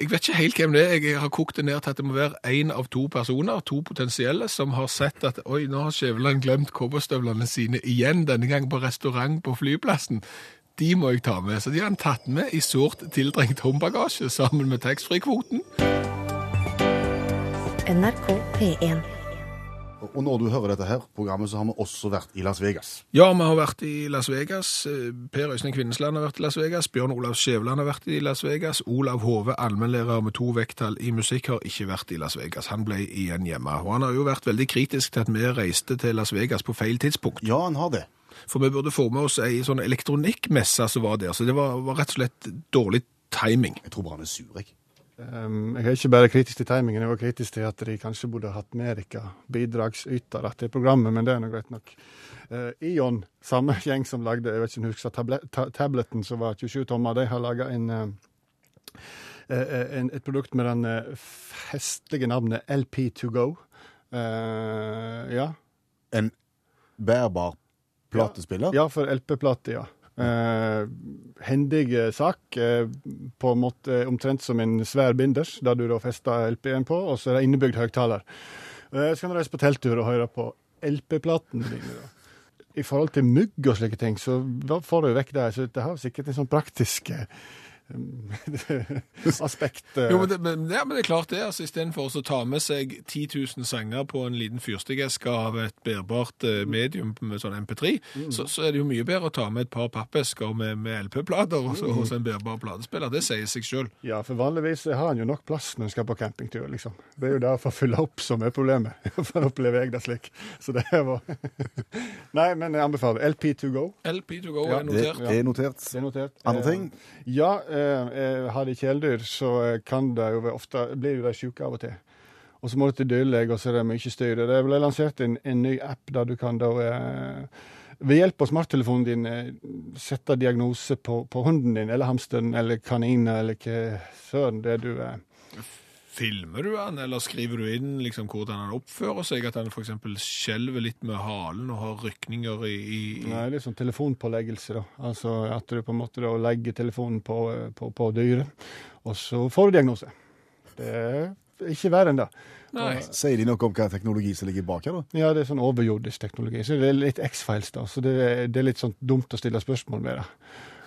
Jeg vet ikke helt hvem det er. Jeg har kokt det ned til at det må være én av to personer, to potensielle, som har sett at oi, nå har Skjæveland glemt cowboystøvlene sine igjen, denne gang på restaurant på flyplassen. De må jeg ta med. Så de har han tatt med i sårt tiltrengt håndbagasje sammen med taxfree-kvoten. NRK P1. Og når du hører dette her programmet, så har vi også vært i Las Vegas. Ja, vi har vært i Las Vegas. Eh, Per Øystein Kvinnesland har vært i Las Vegas. Bjørn Olav Skjæveland har vært i Las Vegas. Olav Hove, allmennlærer med to vekttall i musikk, har ikke vært i Las Vegas. Han ble igjen hjemme. Og han har jo vært veldig kritisk til at vi reiste til Las Vegas på feil tidspunkt. Ja, han har det. For vi burde få med oss ei sånn elektronikkmesse som var der. Så det var, var rett og slett dårlig timing. Jeg tror bare han er sur, jeg. Um, jeg er ikke bare kritisk til timingen, jeg var kritisk til at de kanskje burde hatt mer bidragsyter bidragsytere til programmet, men det er nå greit nok. Uh, Ion, samme gjeng som lagde jeg vet ikke om du husker, ta tableten som var 27 tommer, de har laga en, uh, uh, en, et produkt med den festlige navnet LP2Go. Uh, ja. En bærbar platespiller. ja, for LP-plate, ja. Eh, hendig eh, sak, eh, på en måte omtrent som en svær binders, der du da fester LP-en på, og så er det innebygd høyttaler. Eh, så kan du reise på telttur og høre på LP-platene dine. da. I forhold til mugg og slike ting, så da får du vekk det. Så det har sikkert en sånn praktisk aspekt. eh. Jo, men det, men, ja, men det er klart det. altså Istedenfor å ta med seg 10 000 sanger på en liten fyrstikkeske av et bærbart eh, medium med sånn MP3, så, så er det jo mye bedre å ta med et par pappesker med, med LP-plater så hos en bærbar platespiller. Det sier seg sjøl. Ja, for vanligvis har en jo nok plass når en skal på campingtur, liksom. Det er jo derfor å fylle opp som er problemet. For opplever jeg det slik. Så det var Nei, men jeg anbefaler LP2 go. LP2Go Ja, er Det notert. er notert. Det er notert. Andre Eh, ting? Ja, eh, eh, har de kjæledyr, så eh, kan de jo ofte blir de syke av og til. Og så må du til dyrlege, og så er det mye styr. Det ble lansert en, en ny app der du kan da eh, ved hjelp av smarttelefonen din eh, sette diagnose på, på hunden din, eller hamsteren, eller kaninen, eller hva søren det er du eh, Filmer du han, eller skriver du inn liksom hvordan han oppfører seg? At han f.eks. skjelver litt med halen og har rykninger i, i, i Nei, litt sånn telefonpåleggelse, da. Altså at du på en måte da legger telefonen på, på, på dyret, og så får du diagnose. Det er ikke verre enn det. Nei. Sier de noe om hva teknologi som ligger bak her, da? Ja, det er sånn overjordisk teknologi. Så det er litt X-Files, da. Så det er, det er litt sånn dumt å stille spørsmål med det.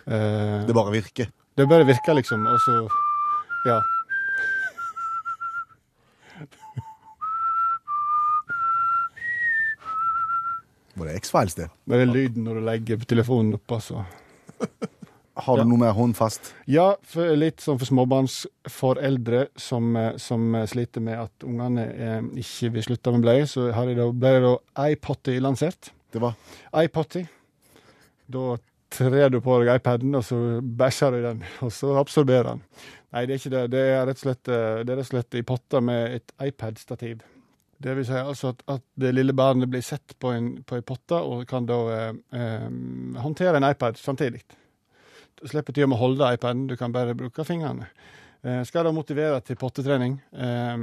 Uh, Det bare virker. det bare virker, liksom, og så Ja. Var det X-Files, det? Bare lyden når du legger telefonen opp, altså. Har du Ja. noe mer håndfast? Ja, litt sånn for småbarnsforeldre som, eh, som eh, sliter med at ungene eh, ikke vil slutte med bleie, så har jeg da, ble det da iPotty lansert. Det var iPotty. Da trer du på deg iPaden, og så bæsjer du i den, og så absorberer den. Nei, det er ikke det. Det er rett og slett, eh, det er rett og slett i potta med et iPad-stativ. Det vil si altså at, at det lille barnet blir sett på en, på en potte, og kan da eh, eh, håndtere en iPad samtidig. Du slipper til å holde iPaden, du kan bare bruke fingrene. Eh, skal da motivere til pottetrening. Eh,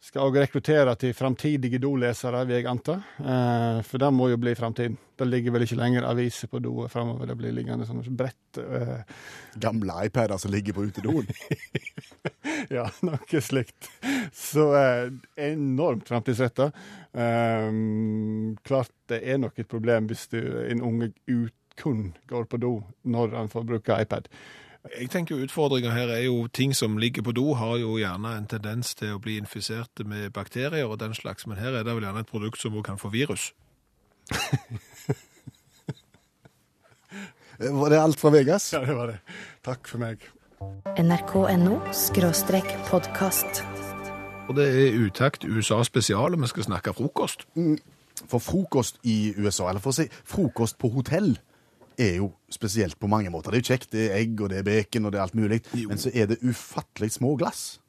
skal òg rekruttere til framtidige dolesere, vil jeg anta. Eh, for det må jo bli framtiden. Det ligger vel ikke lenger aviser på doet framover. Det blir liggende sånn brett. Eh, gamle iPader som ligger på utedoen. ja, noe slikt. Så eh, enormt framtidsretta. Eh, klart det er nok et problem hvis du, en unge ut, kun går på do når han får bruke iPad. Jeg tenker jo Utfordringa her er jo ting som ligger på do, har jo gjerne en tendens til å bli infisert med bakterier og den slags, men her er det vel gjerne et produkt som kan få virus. Eh, Var det alt fra Vegas? Ja, det var det. Takk for meg. nrk.no podkast. Og det er Utakt USA spesial, og vi skal snakke frokost. For frokost i USA, eller for å si frokost på hotell, er jo spesielt på mange måter. Det er jo kjekt, det er egg og det er bacon og det er alt mulig, Jo. men så er det ufattelig små glass.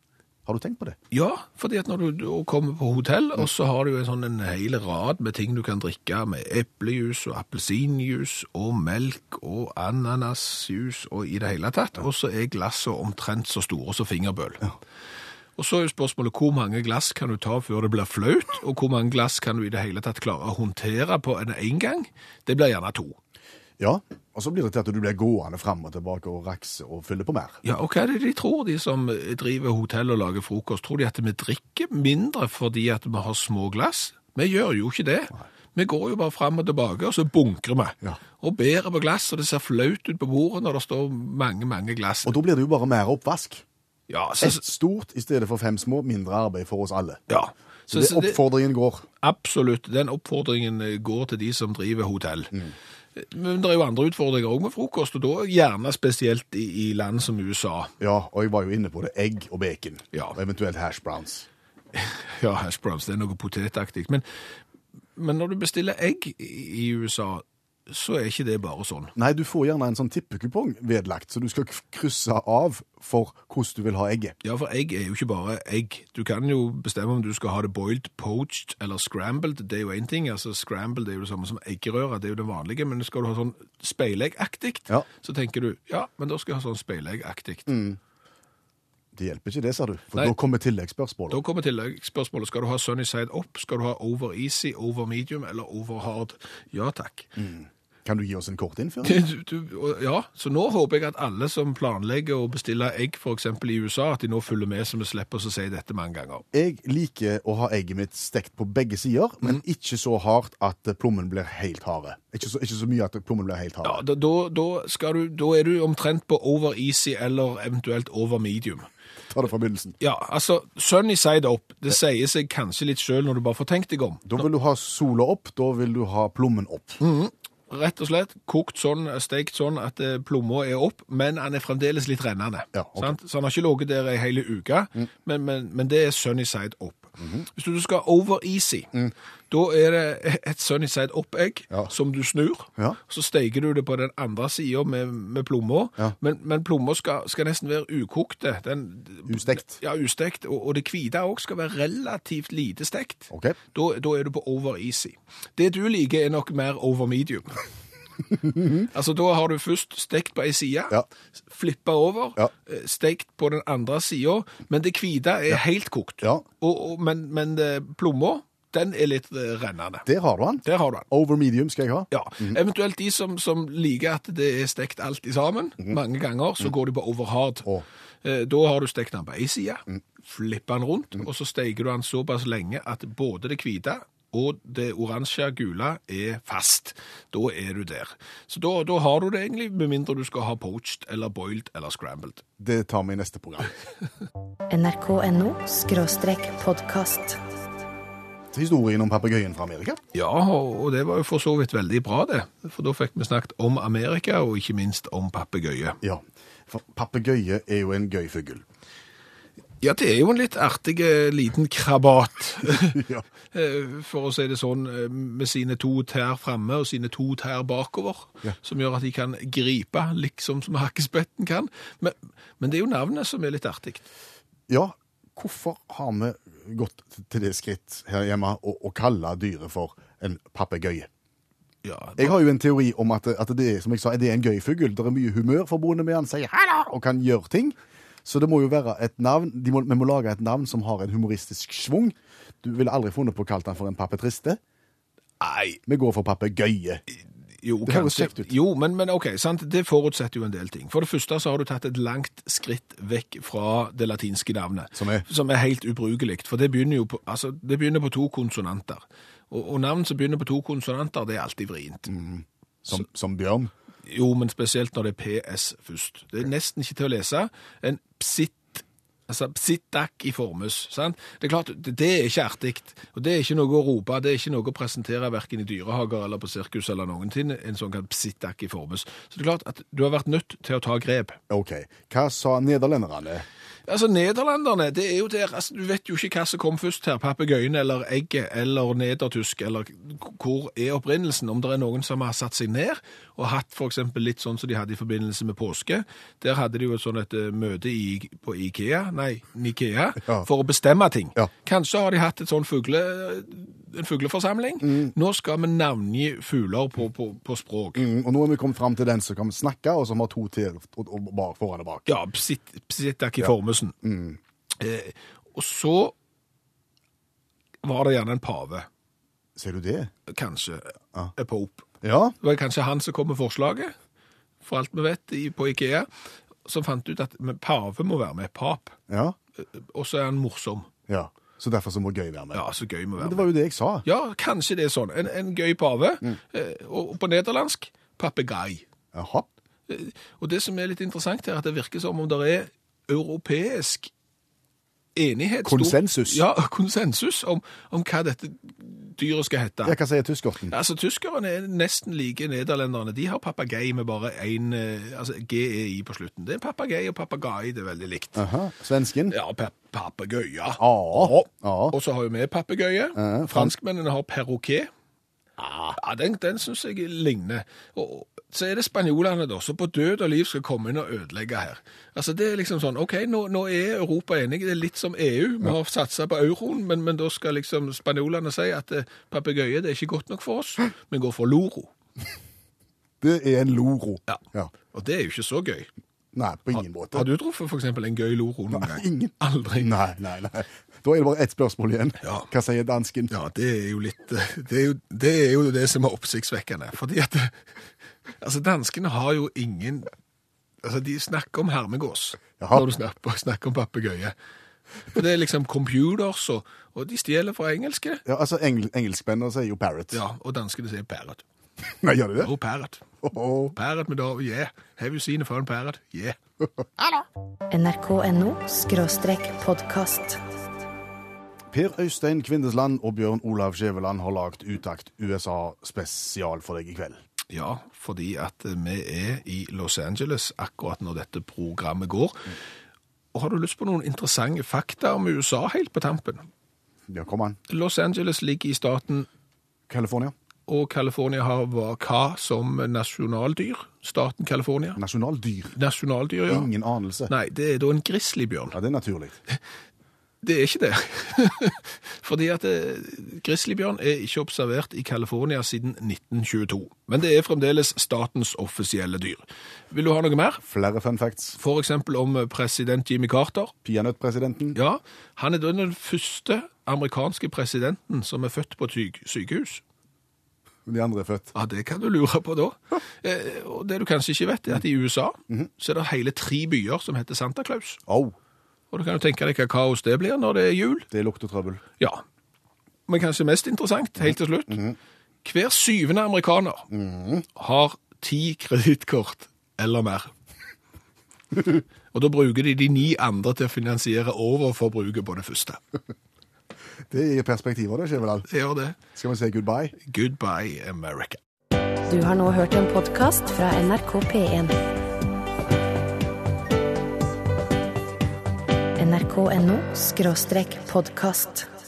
Har du tenkt på det? Ja, fordi at når du kommer på hotell, og så har du en sånn en hel rad med ting du kan drikke, med eplejus og appelsinjus og melk og ananasjus og i det hele tatt, og så er glassene omtrent så store som fingerbøl. Og så er jo spørsmålet hvor mange glass kan du ta før det blir flaut, og hvor mange glass kan du i det hele tatt klare å håndtere på en gang? Det blir gjerne to. Ja, og så blir det til at du blir gående fram og tilbake og rakse og fylle på mer. Ja, og hva er det de tror, de som driver hotell og lager frokost? Tror de at vi drikker mindre fordi at vi har små glass? Vi gjør jo ikke det. Vi går jo bare fram og tilbake, og så bunkrer vi. Ja. Og bærer på glass, og det ser flaut ut på bordet når det står mange, mange glass. Og da blir det jo bare mer oppvask. Ja, så, Ett stort i stedet for fem små, mindre arbeid for oss alle. ja. Så Så, det oppfordringen går. absolutt, den oppfordringen går til de som driver hotell. Men det er jo andre utfordringer også med frokost, og da gjerne spesielt i, i land som USA. Ja, og jeg var jo inne på det. Egg og bacon. Ja. Og eventuelt hash browns. Ja, hash browns, det er noe potetaktig. Men, men når du bestiller egg i USA, så er ikke det bare sånn. Nei, du får gjerne en sånn tippekupong vedlagt, så du skal krysse av for hvordan du vil ha egget. Ja, for egg er jo ikke bare egg. Du kan jo bestemme om du skal ha det boiled, poached eller scrambled. Det er jo én ting. altså Scrambled er jo det samme som eggerøre, det er jo det vanlige. Men skal du ha sånn speileggaktig, Ja. så tenker du ja, men da skal jeg ha sånn speileggaktig. Det hjelper ikke det, sa du. For Nei. da kommer tilleggsspørsmålet. Da kommer tilleggsspørsmålet. Skal du ha sunny side up? Skal du ha over easy, over medium eller over hard? Ja takk. Kan du gi oss en kort innføring? Du, du, ja, så nå håper jeg at alle som planlegger å bestille egg eksempel i USA, at de nå følger med så vi slipper å si dette mange ganger. Jeg liker å ha egget mitt stekt på begge sider, Mm. men ikke så hardt at plommen blir helt harde. Ikke så, ikke så mye at plommen blir helt Ja, harde. da, da, da, skal du, da er du omtrent på over easy eller eventuelt over medium. Ta det fra begynnelsen. Ja, altså, sunny side up, det sier seg kanskje litt selv når du bare får tenkt deg om. Da vil du ha sola opp, da vil du ha plommen opp. Mm. Rett og slett kokt sånn, steikt sånn at eh, plomma er opp, men han er fremdeles litt rennende. Ja, ok. Mm. sant? Så han har ikke ligget der ei hele uke, men, men, men det er sunny side Mhm. Hvis du skal over easy, da er det et sunny side up-egg Mm. Ja. som du snur. Ja. Så steiker du det på den andre sida med, med plomma, Ja. men, men plomma skal, skal nesten være ukokte. Den, Ustekt. Ja, ustekt. Og, og det hvite òg skal være relativt lite stekt. Ok. Da, da er du på over easy. Det du liker, er nok mer over medium. altså, da har du først stekt på ei side, Ja. flippa over, Ja. eh, stekt på den andre sida, men det hvite er helt kokt. Ja. Og, og, men men eh, plomma, den er litt eh, rennende. Der har du den. Der har du den. Over medium skal jeg ha. Ja, Eventuelt de som, som liker at det er stekt alt i sammen, mange ganger, så går de på over hard. Eh, Da har du stekt den på ei side, flipper den rundt, og så steker du den såpass lenge at både det hvite og det oransje gule er fast. Da er du der. Så da, da har du det egentlig, med mindre du skal ha poached eller boiled eller scrambled. Det tar vi i neste program. nrk.no podkast. Historien om papegøyen fra Amerika. Ja, og det var jo for så vidt veldig bra det, for da fikk vi snakket om Amerika, og ikke minst om papegøye. Ja, for papegøye er jo en gøy fugl. Ja, det er jo en litt artig eh, liten krabat, Ja. eh, for å si det sånn, eh, med sine to tær framme og sine to tær bakover, Ja. som gjør at de kan gripe, liksom som hakkespetten kan. Men, men det er jo navnet som er litt artig. Ja, hvorfor har vi gått til det skritt her hjemme å, å kalle dyret for en papegøye? Ja, Jeg har jo en teori om at, at det som jeg sa, det er en gøy fugl. Det er mye humør forbundet med han, sier hallo og kan gjøre ting. Så det må jo være et navn, må, vi må lage et navn som har en humoristisk svung. Du ville aldri funnet på å kalle han for en pappetriste. Nei, Vi går for papegøye. jo, Det høres kjekt ut. Jo, men, men ok, sant? det forutsetter jo en del ting. For det første så har du tatt et langt skritt vekk fra det latinske navnet. Som er? Som er helt ubrukelig, for det begynner jo på, altså, det begynner på to konsonanter. Og, og navn som begynner på to konsonanter, det er alltid vrient. Som, som bjørn. Jo, men spesielt når det er PS først. Det er nesten ikke til å lese. En psitt, altså psittak i formus, sant? Det er klart, det, det er ikke artig, og det er ikke noe å rope, det er ikke noe å presentere hverken i dyrehager eller på sirkus eller noen ting, en sånn psittak i formus. Så det er klart at du har vært nødt til å ta grep. OK. Hva sa nederlenderne? Altså, Nederlenderne det er jo der, altså, du vet jo ikke hva som kom først her, papegøyen eller egget eller nedertysk, eller hvor er opprinnelsen, om det er noen som har satt seg ned og hatt eksempel litt sånn som de hadde i forbindelse med påske. Der hadde de jo et sånn et eh, møte i, på Ikea, nei, Nikea, Ja. for å bestemme ting. Ja. Kanskje har de hatt et sånn fugle, en fugleforsamling. Nå skal vi navngi fugler på, på, på språk. Mm, og nå er vi kommet fram til den som kan snakke, og som har to til og, og bak, foran og bak. Ja, psitt- psittak i Formusen. Eh, og så var det gjerne en pave, Ser du det? kanskje, Ja. pope. Ja. Det var kanskje han som kom med forslaget, for alt vi vet, på Ikea, som fant ut at pave må være med, pap. Ja. Og så er han morsom. ja. Så derfor så må gøy være med. Ja, så gøy må Men med det var jo det jeg sa. Ja, kanskje det er sånn. En, en gøy pave, Mm. og, og på nederlandsk, papegei. Jaha. Eh, Og det som er litt interessant her, er at det virker som om det er europeisk enighet. stor- Konsensus. Ja, konsensus om, om hva dette dyret skal hete. Ja, hva sier tyskerten? Altså, Tyskerne er nesten like nederlenderne. De har papagei med bare én altså, GEI på slutten. Det er papagei og papagai, det er veldig likt. Aha. Svensken? Ja, pa papegøye. Ja. Ja. Og så har jo vi papegøye. Ja, Franskmennene har perroquet. Ja, den, den syns jeg ligner. Og så er det spanjolene, da, som på død og liv skal komme inn og ødelegge her. Altså, det er liksom sånn, OK, nå, nå er Europa enig, Det er litt som EU. Vi har satsa på euroen, men, men da skal liksom spanjolene si at eh, papegøye det er ikke godt nok for oss. Vi går for loro. Det er en loro. Ja. Ja. Og det er jo ikke så gøy. Nei, på ingen måte. Har du truffet f.eks. en gøy loro noen gang? Ingen. Aldri. Nei, nei, nei. Da er det bare ett spørsmål igjen. Ja. Hva sier dansken? Ja, det er jo litt Det er jo det, er jo det som er oppsiktsvekkende. Fordi at Altså, danskene har jo ingen Altså, de snakker om hermegås Jaha. når du snakker, snakker om papegøye. For det er liksom computers, og, og de stjeler fra engelske. Ja, altså engel, Engelskmennene sier jo parrot. Ja, og danskene sier parrot. Nei, gjør de det? Oh, parrot. Åh. Parrot med dog, yeah. Have you seen a fun parrot? Yeah. nrk.no skråstrek podkast. Per Øystein Kvindesland og Bjørn Olav Skjæveland har lagd Utakt USA-spesial for deg i kveld. Ja, fordi at vi er i Los Angeles akkurat når dette programmet går. Og har du lyst på noen interessante fakta om USA helt på tampen? Ja, kom an. Los Angeles ligger i staten, California. og California har hva som nasjonaldyr? Staten California? Nasjonaldyr. Nasjonaldyr, ja. Ingen anelse. Nei, det er da en grizzlybjørn. Ja, det er naturlig. Det er ikke det. Fordi at eh, grizzlybjørn er ikke observert i California siden 1922. Men det er fremdeles statens offisielle dyr. Vil du ha noe mer? Flere fun facts. For eksempel om president Jimmy Carter. Peanøttpresidenten. Ja, han er den første amerikanske presidenten som er født på syk sykehus. De andre er født. Ja, det kan du lure på da. Eh, og det du kanskje ikke vet, er at i USA så er det hele tre byer som heter Santa Claus. Au, Og du kan jo tenke deg hva kaos det blir når det er jul. det lukter trøbbel. Ja. Men kanskje mest interessant, helt til slutt. Hver syvende amerikaner har ti kredittkort eller mer. Og da bruker de de ni andre til å finansiere overforbruket på det første. Det gir perspektiver, det, Skjeveland. Det gjør det. Skal vi si goodbye? Goodbye, America. Du har nå hørt en podkast fra NRK P1. nrk.no podkast.